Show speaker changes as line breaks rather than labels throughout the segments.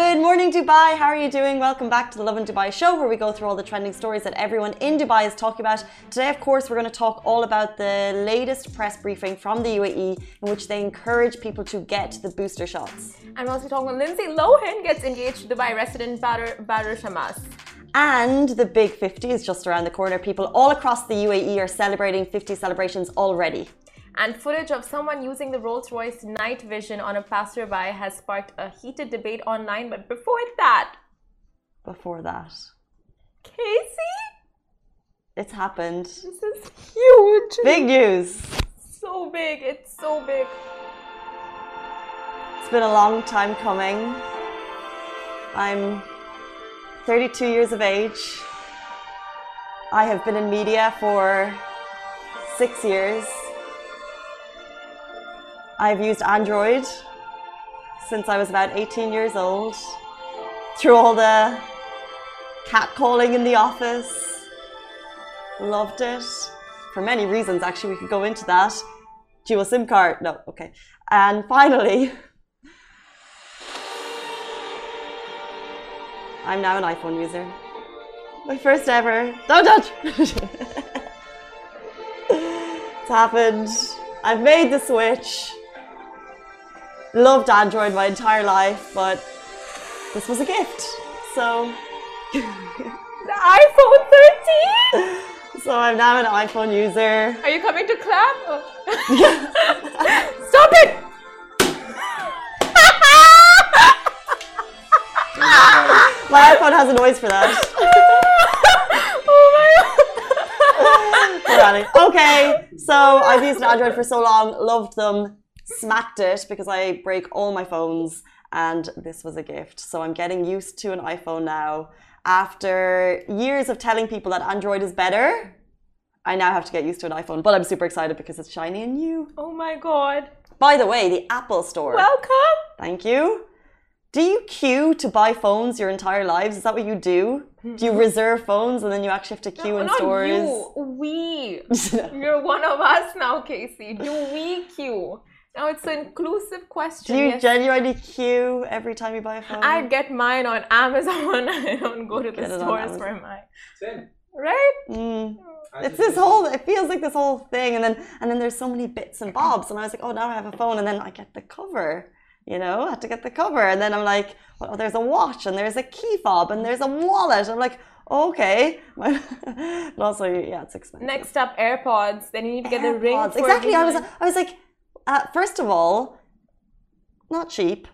Good morning, Dubai. How are you doing? Welcome back to the Lovin Dubai show, where we go through all the trending stories that everyone in Dubai is talking about. Today, of course, we're going to talk all about the latest press briefing from the UAE, in which they encourage people to get the booster shots.
And we're also talking about Lindsay Lohan gets engaged to Dubai resident Badr, Badr Shammas.
And the big 50 is just around the corner. People all across the UAE are celebrating 50 celebrations already.
And footage of someone using the Rolls Royce night vision on a passerby has sparked a heated debate online. But before that,
Before that,
Casey,
it's happened.
this is huge.
Big news.
So big. It's so big.
It's been a long time coming. I'm 32 years of age. I have been in media for six years. I've used Android since I was about 18 years old. Through all the catcalling in the office. Loved it. For many reasons, actually, we could go into that. Dual SIM card. No, okay. And finally, I'm now an iPhone user. My first ever. Don't touch! it's happened. I've made the switch. Loved Android my entire life, but this was a gift. So,
The iPhone 13.
so I'm now an iPhone user.
Are you coming to clap? Stop it!
My iPhone has a noise for that.
oh my
Ironic. Okay, so I've used an Android for so long, loved them, smacked it because I break all my phones, and this was a gift. So I'm getting used to an iPhone now. After years of telling people that Android is better, I now have to get used to an iPhone. But I'm super excited because it's shiny and new.
Oh my god.
By the way, the Apple Store.
Welcome.
Thank you. Do you queue to buy phones your entire lives? Is that what you do? Do you reserve phones and then you actually have to queue
No,
in stores?
you. We. You're one of us now, Casey. Do we queue? Now it's an inclusive question.
Do you
yes.
genuinely queue every time you buy a phone?
I get mine on Amazon. I don't go to
Get
the stores for mine.
Same.
Right?
Mm. It's this whole. It feels like this whole thing, and then and then there's so many bits and bobs, and I was like, oh, now I have a phone, and then I get the cover. You know, I had to get the cover, and then I'm like, well, there's a watch, and there's a key fob, and there's a wallet. I'm like, okay, but also, yeah, it's expensive.
Next up, AirPods. Then you need to get the ring. For
Exactly. I was. I was like, uh, first of all, not cheap.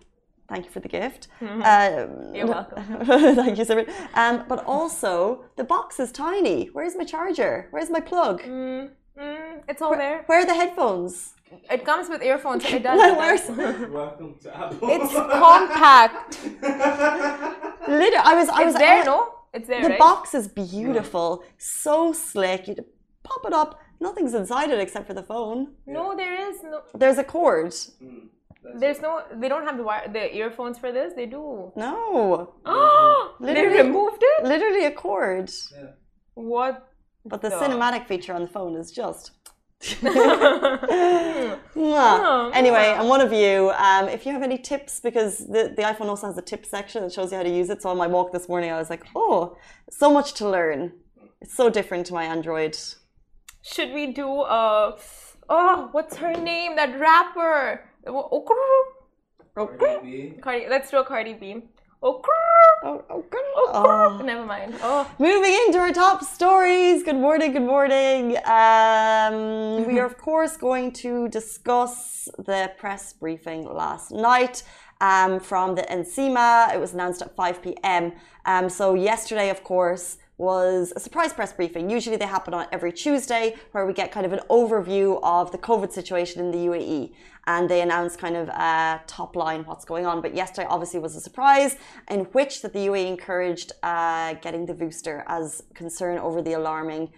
Thank you for the gift. Um,
You're welcome.
Thank you so much. Um, but also, the box is tiny. Where's my charger? Where's my plug?
Mm, mm, it's all there.
Where are the headphones?
It comes with earphones. It does.
Where-
it
where's.
Welcome to Apple.
It's compact.
literally? I was. I was.
It's there,
I-
no? It's there,
The
right?
box is beautiful, so slick. You pop it up. Nothing's inside it except for the phone.
No, there is no.
There's a cord.
Mm,
There's
it.
no. They don't have the wire, the earphones for this. They do.
No,
Oh, they
Literally-
removed it.
literally a cord.
Yeah.
What?
But the
No.
cinematic feature on the phone is just.
Oh,
Anyway,
wow.
and one of you, um, if you have any tips, because the, the iPhone also has a tip section that shows you how to use it. So on my walk this morning, I was like, oh, so much to learn. It's so different to my Android.
Should we do a? Oh, what's her name? That rapper.
Cardi B.
Cardi. Let's do a Cardi B. Oh,
Oh, oh,
oh,
Oh.
never mind. Oh,
Moving into our top stories. Good morning, good morning. Um, we are, of course, going to discuss the press briefing last night um, from the NCEMA. It was announced at 5 p.m. Um, so, yesterday, of course, was a surprise press briefing. Usually they happen on every Tuesday where we get kind of an overview of the COVID situation in the UAE and they announce kind of uh, top line what's going on. But yesterday obviously was a surprise in which that the UAE encouraged uh, getting the booster as concern over the alarming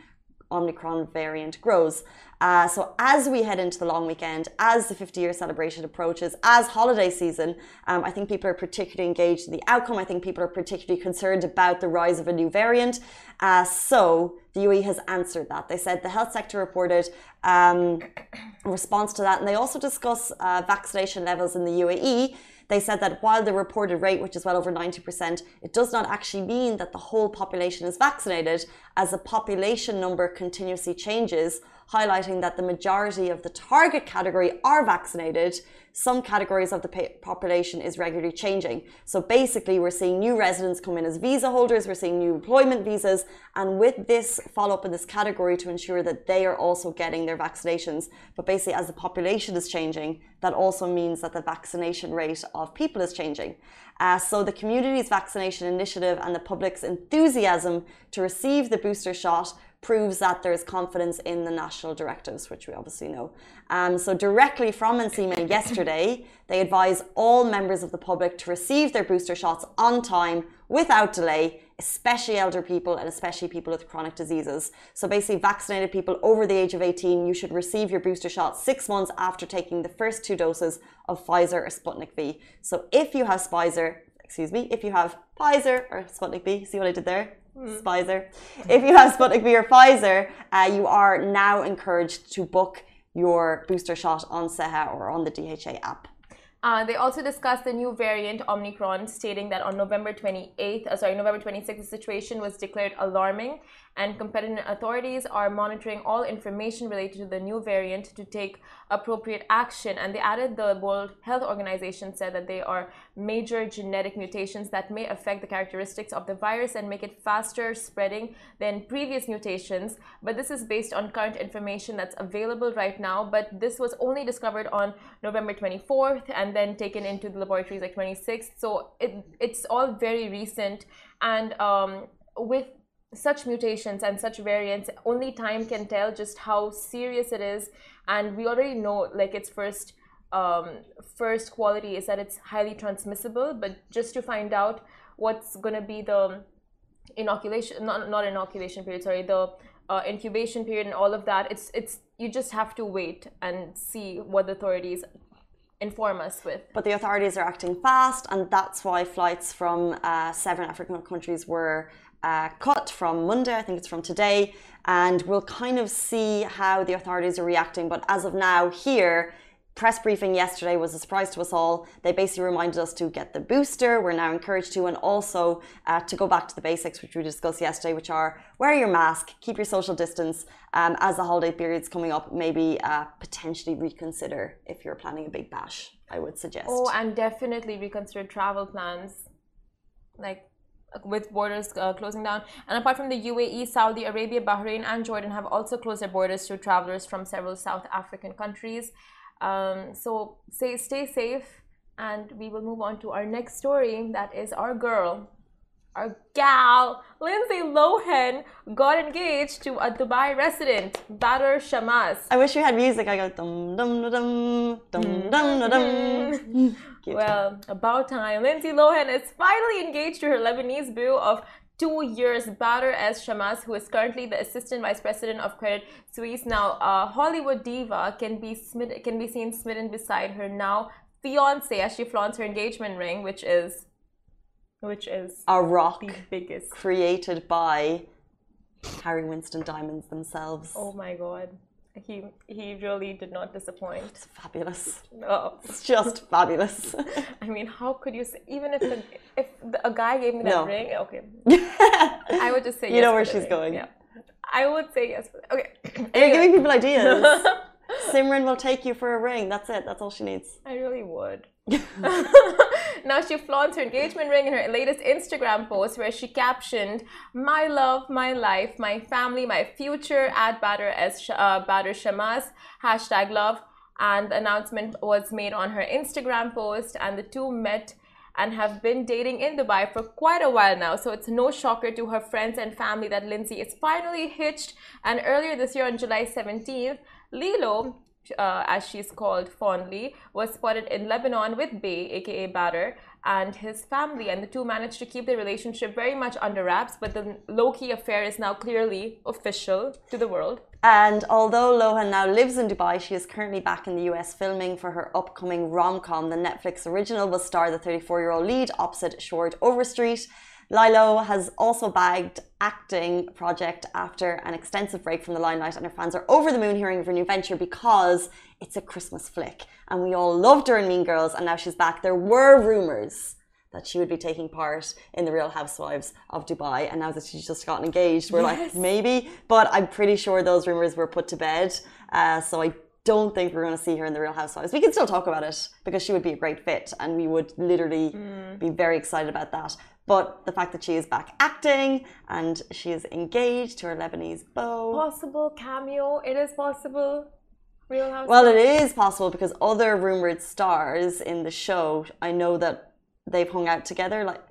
Omicron variant grows. Uh, so, as we head into the long weekend, as the 50 year celebration approaches, as holiday season, um, I think people are particularly engaged in the outcome. I think people are particularly concerned about the rise of a new variant. Uh, so, the UAE has answered that. They said the health sector reported um, response to that, and they also discuss uh, vaccination levels in the UAE. They said that while the reported rate, which is well over 90%, it does not actually mean that the whole population is vaccinated, as the population number continuously changes highlighting that the majority of the target category are vaccinated. Some categories of the population is regularly changing. So basically, we're seeing new residents come in as visa holders, we're seeing new employment visas, and with this follow up in this category to ensure that they are also getting their vaccinations. But basically, as the population is changing, that also means that the vaccination rate of people is changing. Uh, so the community's vaccination initiative and the public's enthusiasm to receive the booster shot proves that there is confidence in the national directives, which we obviously know. Um, so directly from NCEMA yesterday, they advise all members of the public to receive their booster shots on time without delay, especially elder people and especially people with chronic diseases. So basically, vaccinated people over the age of 18, you should receive your booster shot six months after taking the first two doses of Pfizer or Sputnik V. So if you have Pfizer, excuse me, if you have Pfizer or Sputnik V, see what I did there? Mm. Pfizer. If you have Sputnik V or Pfizer, uh, you are now encouraged to book your booster shot on Seha or on the DHA app.
Uh, they also discussed the new variant Omicron, stating that on November 28th, uh, sorry, November 26th, the situation was declared alarming and competent authorities are monitoring all information related to the new variant to take appropriate action. And they added the World Health Organization said that they are major genetic mutations that may affect the characteristics of the virus and make it faster spreading than previous mutations. But this is based on current information that's available right now. But this was only discovered on November 24th and then taken into the laboratories like 26th. So it, it's all very recent. And um, with such mutations and such variants only time can tell just how serious it is and we already know like its first um, first quality is that it's highly transmissible but just to find out what's going to be the inoculation not, not inoculation period sorry the uh, incubation period and all of that it's it's you just have to wait and see what the authorities inform us with.
But the authorities are acting fast, and that's why flights from uh, seven African countries were uh, cut from Monday, I think it's from today, and we'll kind of see how the authorities are reacting. But as of now, here, press briefing yesterday was a surprise to us all. They basically reminded us to get the booster. We're now encouraged to, and also uh, to go back to the basics, which we discussed yesterday, which are wear your mask, keep your social distance. Um, as the holiday period's coming up, maybe uh, potentially reconsider if you're planning a big bash. I would suggest.
Oh, and definitely reconsider travel plans. Like with borders uh, closing down. And apart from the UAE, Saudi Arabia, Bahrain, and Jordan have also closed their borders to travelers from several South African countries. Um, so stay, stay safe, and we will move on to our next story. That is our girl, our gal, Lindsay Lohan, got engaged to a Dubai resident, Badr Shammas.
I wish we had music. I go dum dum dum dum dum dum dum.
Well, about time. Lindsay Lohan is finally engaged to her Lebanese boo of two years. Badr S. Shammas, who is currently the assistant vice president of Credit Suisse, now a Hollywood diva, can be smit- can be seen smitten beside her now fiance as she flaunts her engagement ring, which is which is
a rock
the biggest
created by Harry Winston diamonds themselves.
Oh my god he he really did not disappoint.
It's fabulous.
No,
it's just fabulous.
I mean, how could you say even if the, if the, a guy gave me that no. ring? Okay, I would just say
you
yes
know where she's
ring.
going.
Yeah, I would say yes. Okay,
you're giving people ideas. Simran will take you for a ring. That's it. That's all she needs.
I really would. now she flaunts her engagement ring in her latest Instagram post where she captioned, My love, my life, my family, my future at Badr, as, uh, Badr Shammas, hashtag love. And the announcement was made on her Instagram post, and the two met and have been dating in Dubai for quite a while now. So it's no shocker to her friends and family that Lindsay is finally hitched. And earlier this year, on July 17th, Lilo, uh, as she's called fondly, was spotted in Lebanon with Bay, aka Badr, and his family, and the two managed to keep their relationship very much under wraps. But the low key affair is now clearly official to the world.
And although Lohan now lives in Dubai, she is currently back in the US filming for her upcoming rom com. The Netflix original will star the 34 year old lead opposite Chord Overstreet. Lilo has also bagged acting project after an extensive break from the limelight, and her fans are over the moon hearing of her new venture because it's a Christmas flick. And we all loved her in Mean Girls, and now she's back. There were rumors that she would be taking part in the Real Housewives of Dubai, and now that she's just gotten engaged, we're
Yes.
like maybe, but I'm pretty sure those rumors were put to bed. Uh, so I don't think we're going to see her in the Real Housewives. We can still talk about it because she would be a great fit, and we would literally be very excited about that. But the fact that she is back acting and she is engaged to her Lebanese beau.
Possible cameo. It is possible. Real House.
Well, it is possible because other rumored stars in the show, I know that they've hung out together. Like,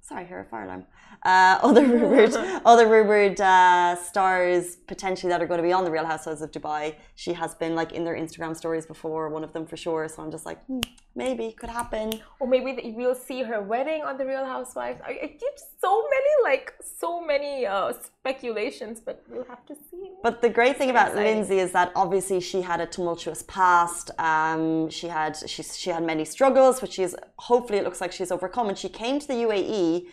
sorry, here a fire alarm. Uh, other rumored, other rumored uh, stars potentially that are going to be on the Real Housewives of Dubai. She has been like in their Instagram stories before, one of them for sure. So I'm just like, hmm, maybe could happen.
or maybe that we'll see her wedding on the Real Housewives. I, I get so many like so many uh, speculations, but we'll have to see.
But the great thing about. Lindsay is that obviously she had a tumultuous past. Um, she had she, she had many struggles, which she's hopefully it looks like she's overcome. And she came to the UAE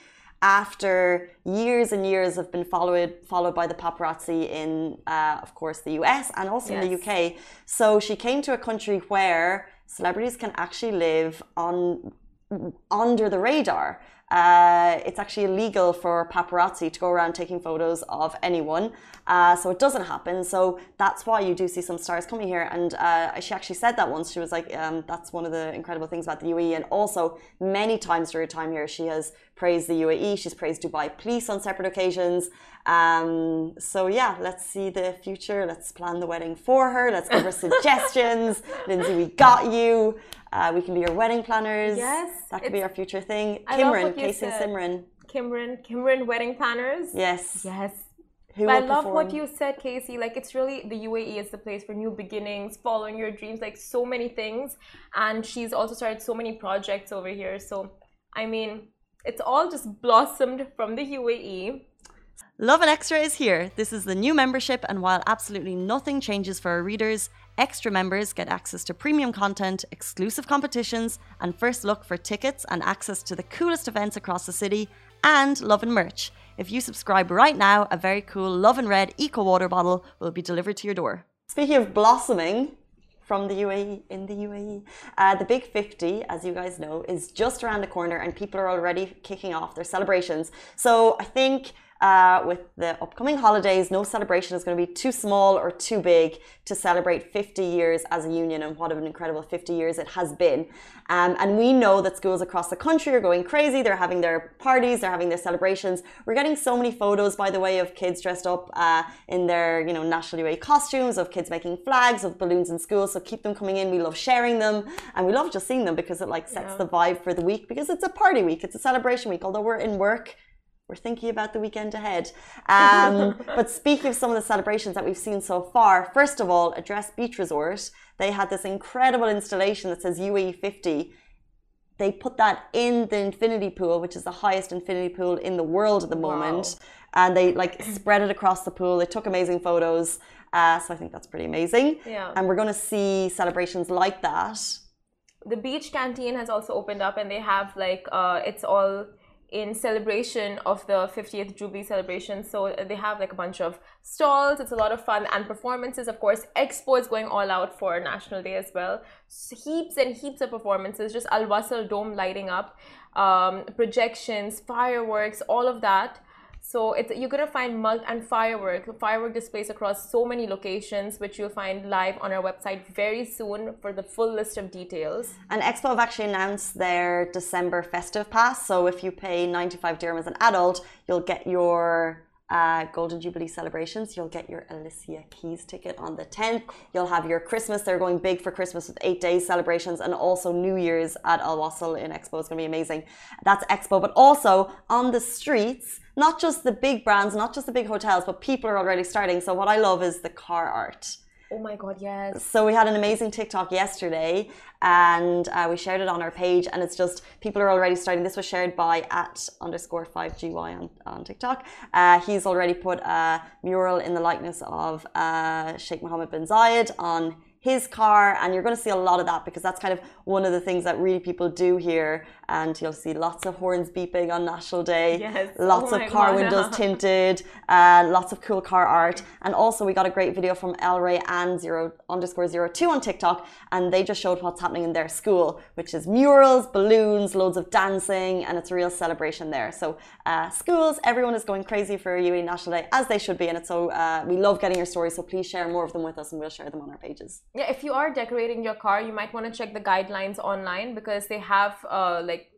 after years and years have been followed followed by the paparazzi in, uh, of course, the US and also in the UK. So she came to a country where celebrities can actually live on under the radar. Uh, it's actually illegal for paparazzi to go around taking photos of anyone. Uh, so it doesn't happen. So that's why you do see some stars coming here. And uh, she actually said that once. She was like, um, that's one of the incredible things about the UAE. And also, many times during her time here, she has praised the UAE. She's praised Dubai police on separate occasions. Um, so yeah, let's see the future. Let's plan the wedding for her. Let's give her suggestions. Lindsay, we got you. Uh, we can be your wedding planners.
Yes,
That could be our future thing.
I
Kimran,
what you
Casey and. Simran.
Kimran, Kimran wedding planners.
Yes.
Yes.
Who
I love what you said, Casey. Like it's really the UAE is the place for new beginnings, following your dreams, like so many things. And she's also started so many projects over here. So I mean, it's all just blossomed from the. UAE.
Lovin Extra is here. This is the new membership, and while absolutely nothing changes for our readers, extra members get access to premium content, exclusive competitions, and first look for tickets and access to the coolest events across the city, and love and merch. If you subscribe right now, a very cool Love and Red Eco Water bottle will be delivered to your door. Speaking of blossoming, from the UAE in the UAE. Uh, the Big 50, as you guys know, is just around the corner and people are already kicking off their celebrations. So I think uh, with the upcoming holidays, no celebration is going to be too small or too big to celebrate 50 years as a union and what an incredible 50 years it has been. Um, and we know that schools across the country are going crazy. They're having their parties, they're having their celebrations. We're getting so many photos, by the way, of kids dressed up uh, in their, you know, national UAE costumes, of kids making flags, of balloons in school. So keep them coming in. We love sharing them, and we love just seeing them because it like sets
Yeah.
the vibe for the week. Because it's a party week, it's a celebration week. Although we're in work, we're thinking about the weekend ahead. Um, but speaking of some of the celebrations that we've seen so far, first of all, Address Beach Resort, they had this incredible installation that says UAE 50. They put that in the infinity pool, which is the highest infinity pool in the world at the
Wow.
moment. And they like spread it across the pool. They took amazing photos. Uh, so I think that's pretty amazing.
Yeah.
And we're going to see celebrations like that.
the beach canteen has also opened up and they have like uh, it's all in celebration of the 50th jubilee celebration. So uh, they have like a bunch of stalls. It's a lot of fun and performances. Of course expo is going all out for national day as well. S heaps and heaps of performances. Just al wasl dome lighting up um, projections fireworks all of that so it's you're gonna find mug and firework firework displays across so many locations, which you'll find live on our website very soon for the full list of details.
And Expo have actually announced their December festive pass. So if you pay 95 dirham as an adult, you'll get your uh, Golden Jubilee celebrations. You'll get your Alicia Keys ticket on the 10th. You'll have your Christmas. They're going big for Christmas with eight days celebrations and also New Year's at Al Wasl in Expo. It's going to be amazing. That's Expo. But also on the streets, not just the big brands, not just the big hotels, but people are already starting. So what I love is the car art.
Oh my god, yes.
So we had an amazing TikTok yesterday, and uh, we shared it on our page. And it's just people are already starting. This was shared by at underscore five gy on, on TikTok. Uh, he's already put a mural in the likeness of uh, Sheikh Mohammed bin Zayed on his car and you're going to see a lot of that because that's kind of one of the things that really people do here. And you'll see lots of horns beeping on national day.
Yes.
lots
oh
of car
God.
windows tinted uh, lots of cool car art. And also we got a great video from elray and zero underscore zero two on tiktok and they just showed what's happening in their school which is murals balloons loads of dancing and it's a real celebration there. So uh, schools everyone is going crazy for UE national day as they should be and it's so uh, we love getting your stories so please share more of them with us and we'll share them on our pages
yeah, if you are decorating your car, you might want to check the guidelines online because they have uh, like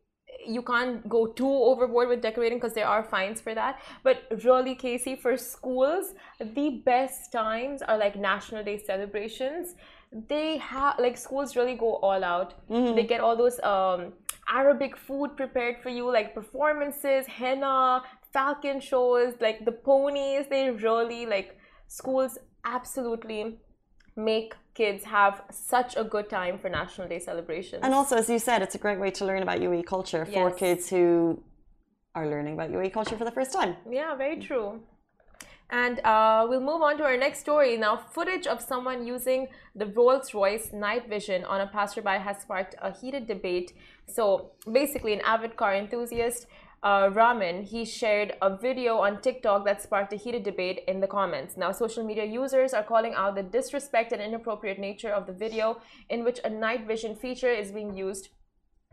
you can't go too overboard with decorating because there are fines for that. But really, Casey, for schools, the best times are like National Day celebrations. They have like schools really go all out.
Mm-hmm.
They get all those um, Arabic food prepared for you, like performances, henna, falcon shows, like the ponies. They really like schools absolutely make kids have such a good time for National Day celebrations.
And also, as you said, it's a great way to learn about UAE culture for
Yes.
kids who are learning about UAE culture for the first time.
yeah, very true. And uh, we'll move on to our next story. Now, footage of someone using the Rolls Royce night vision on a passerby has sparked a heated debate. So, basically, an avid car enthusiast, uh, Raman, he shared a video on TikTok that sparked a heated debate in the comments. Now, social media users are calling out the disrespect and inappropriate nature of the video, in which a night vision feature is being used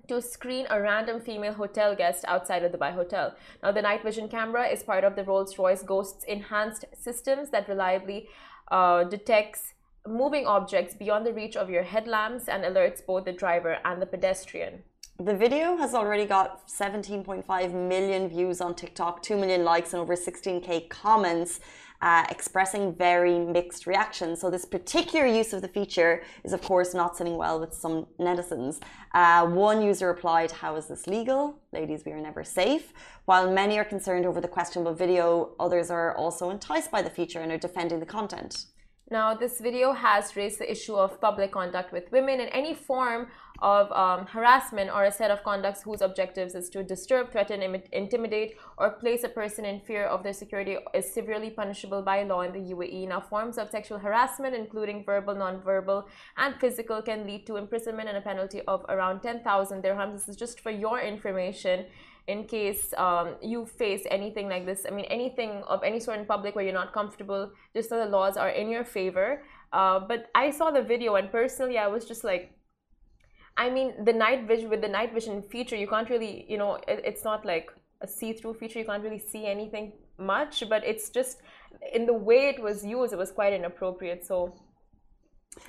to screen a random female hotel guest outside of the Dubai hotel. Now, the night vision camera is part of the Rolls Royce Ghost's enhanced systems that reliably uh, detects moving objects beyond the reach of your headlamps and alerts both the driver and the pedestrian.
The video has already got 17.5 million views on TikTok, 2 million likes, and over 16k comments. Uh, expressing very mixed reactions. So, this particular use of the feature is, of course, not sitting well with some netizens. Uh, one user replied, How is this legal? Ladies, we are never safe. While many are concerned over the questionable video, others are also enticed by the feature and are defending the content.
Now, this video has raised the issue of public conduct with women in any form of um, harassment or a set of conducts whose objectives is to disturb, threaten, Im- intimidate, or place a person in fear of their security is severely punishable by law in the UAE. Now, forms of sexual harassment, including verbal, non-verbal, and physical, can lead to imprisonment and a penalty of around 10,000 dirhams. This is just for your information in case um, you face anything like this. I mean, anything of any sort in public where you're not comfortable, just so the laws are in your favor. Uh, but I saw the video, and personally, I was just like, I mean, the night vision with the night vision feature, you can't really, you know, it, it's not like a see-through feature. You can't really see anything much, but it's just in the way it was used, it was quite inappropriate. So,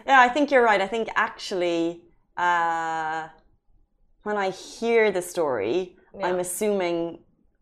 Yeah, I think you're right. I think actually, uh, when I hear the story,
Yeah.
I'm assuming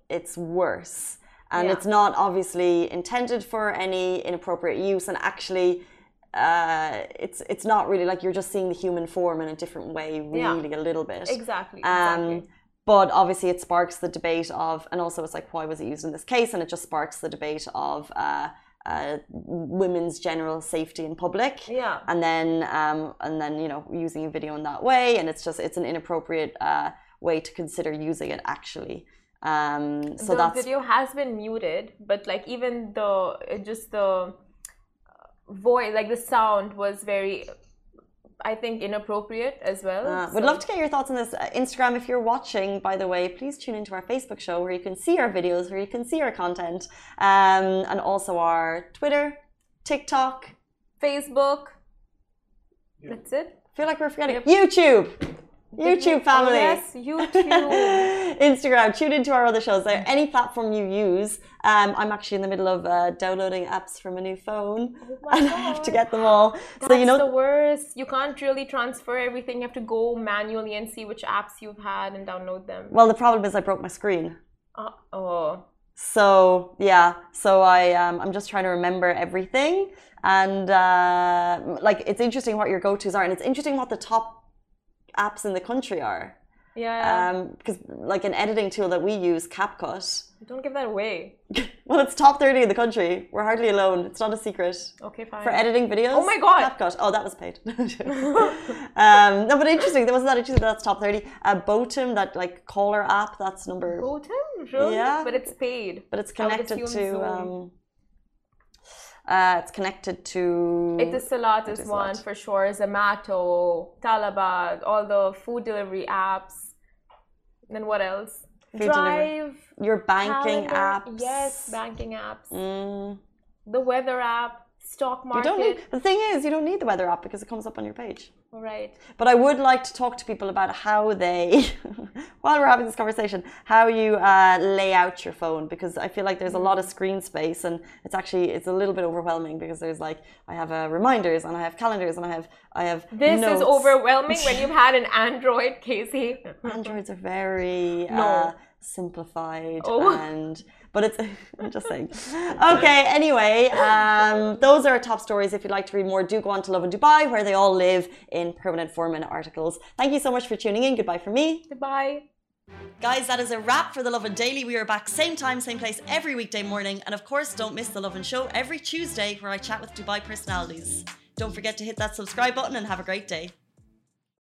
it's worse. And
Yeah.
it's not obviously intended for any inappropriate use. And actually, uh, it's it's not really like you're just seeing the human form in a different way,
Yeah.
really, a little bit.
exactly.
Um,
exactly.
but obviously, it sparks the debate of, and also it's like, why was it used in this case? And it just sparks the debate of uh, uh, women's general safety in public.
Yeah.
And then, um, and then you know, using a video in that way, and it's just it's an inappropriate uh, way to consider using it actually. Um, so
the video has been muted, but like even the just the voice, like the sound was very, I think, inappropriate as well.
Uh, would love to get your thoughts on this. Uh, Instagram, if you're watching, by the way, please tune into our Facebook show where you can see our videos, where you can see our content, um, and also our Twitter, TikTok.
Facebook. That's it.
I feel like we're forgetting YouTube. YouTube family.
Oh, yes, YouTube.
Instagram. Tune into our other shows. There, any platform you use. Um, I'm actually in the middle of uh, downloading apps from a new phone,
Oh
and I have to get them all.
That's
so you know,
the worst. You can't really transfer everything. You have to go manually and see which apps you've had and download them.
well, the problem is I broke my screen.
Uh, oh.
So yeah, so I um, I'm just trying to remember everything, and uh, like it's interesting what your go tos are, and it's interesting what the top apps in the country are.
Yeah.
because like an editing tool that we use, CapCut.
Don't give that away.
Well, it's top thirty in the country. We're hardly alone. It's not a secret.
Okay, fine.
For editing videos.
Oh my God.
CapCut. Oh, that was paid. um, no, but interesting. That wasn't that interesting. That's top thirty. Uh, Botim, that like caller app. That's number.
Botim, really?
Yeah.
But it's paid.
But it's connected to. Um, uh, it's connected to.
Etisalat is
Etisalat.
one for sure. Zomato, Talabat, all the food delivery apps. Then what else?
Food delivery. Your banking
calendar.
apps.
Yes, banking apps.
Mm.
The weather app, stock
You
market.
don't need. The thing is, you don't need the weather app because it comes up on your page.
All right.
But I would like to talk to people about how they, while we're having this conversation, how you uh, lay out your phone because I feel like there's a lot of screen space and it's actually it's a little bit overwhelming because there's like I have uh, reminders and I have calendars and I have I have
This
notes.
is overwhelming when you've had an Android, Casey.
Androids are very
No.
uh, simplified
Oh.
and but it's I'm just saying. Okay, anyway, um, those are our top stories. If you'd like to read more, do go on to Lovin Dubai, where they all live in permanent form and articles. Thank you so much for tuning in. Goodbye from me.
Goodbye.
Guys, that is a wrap for the Lovin Daily. We are back same time, same place every weekday morning. And of course, don't miss the Lovin Show every Tuesday where I chat with Dubai personalities. Don't forget to hit that subscribe button and have a great day.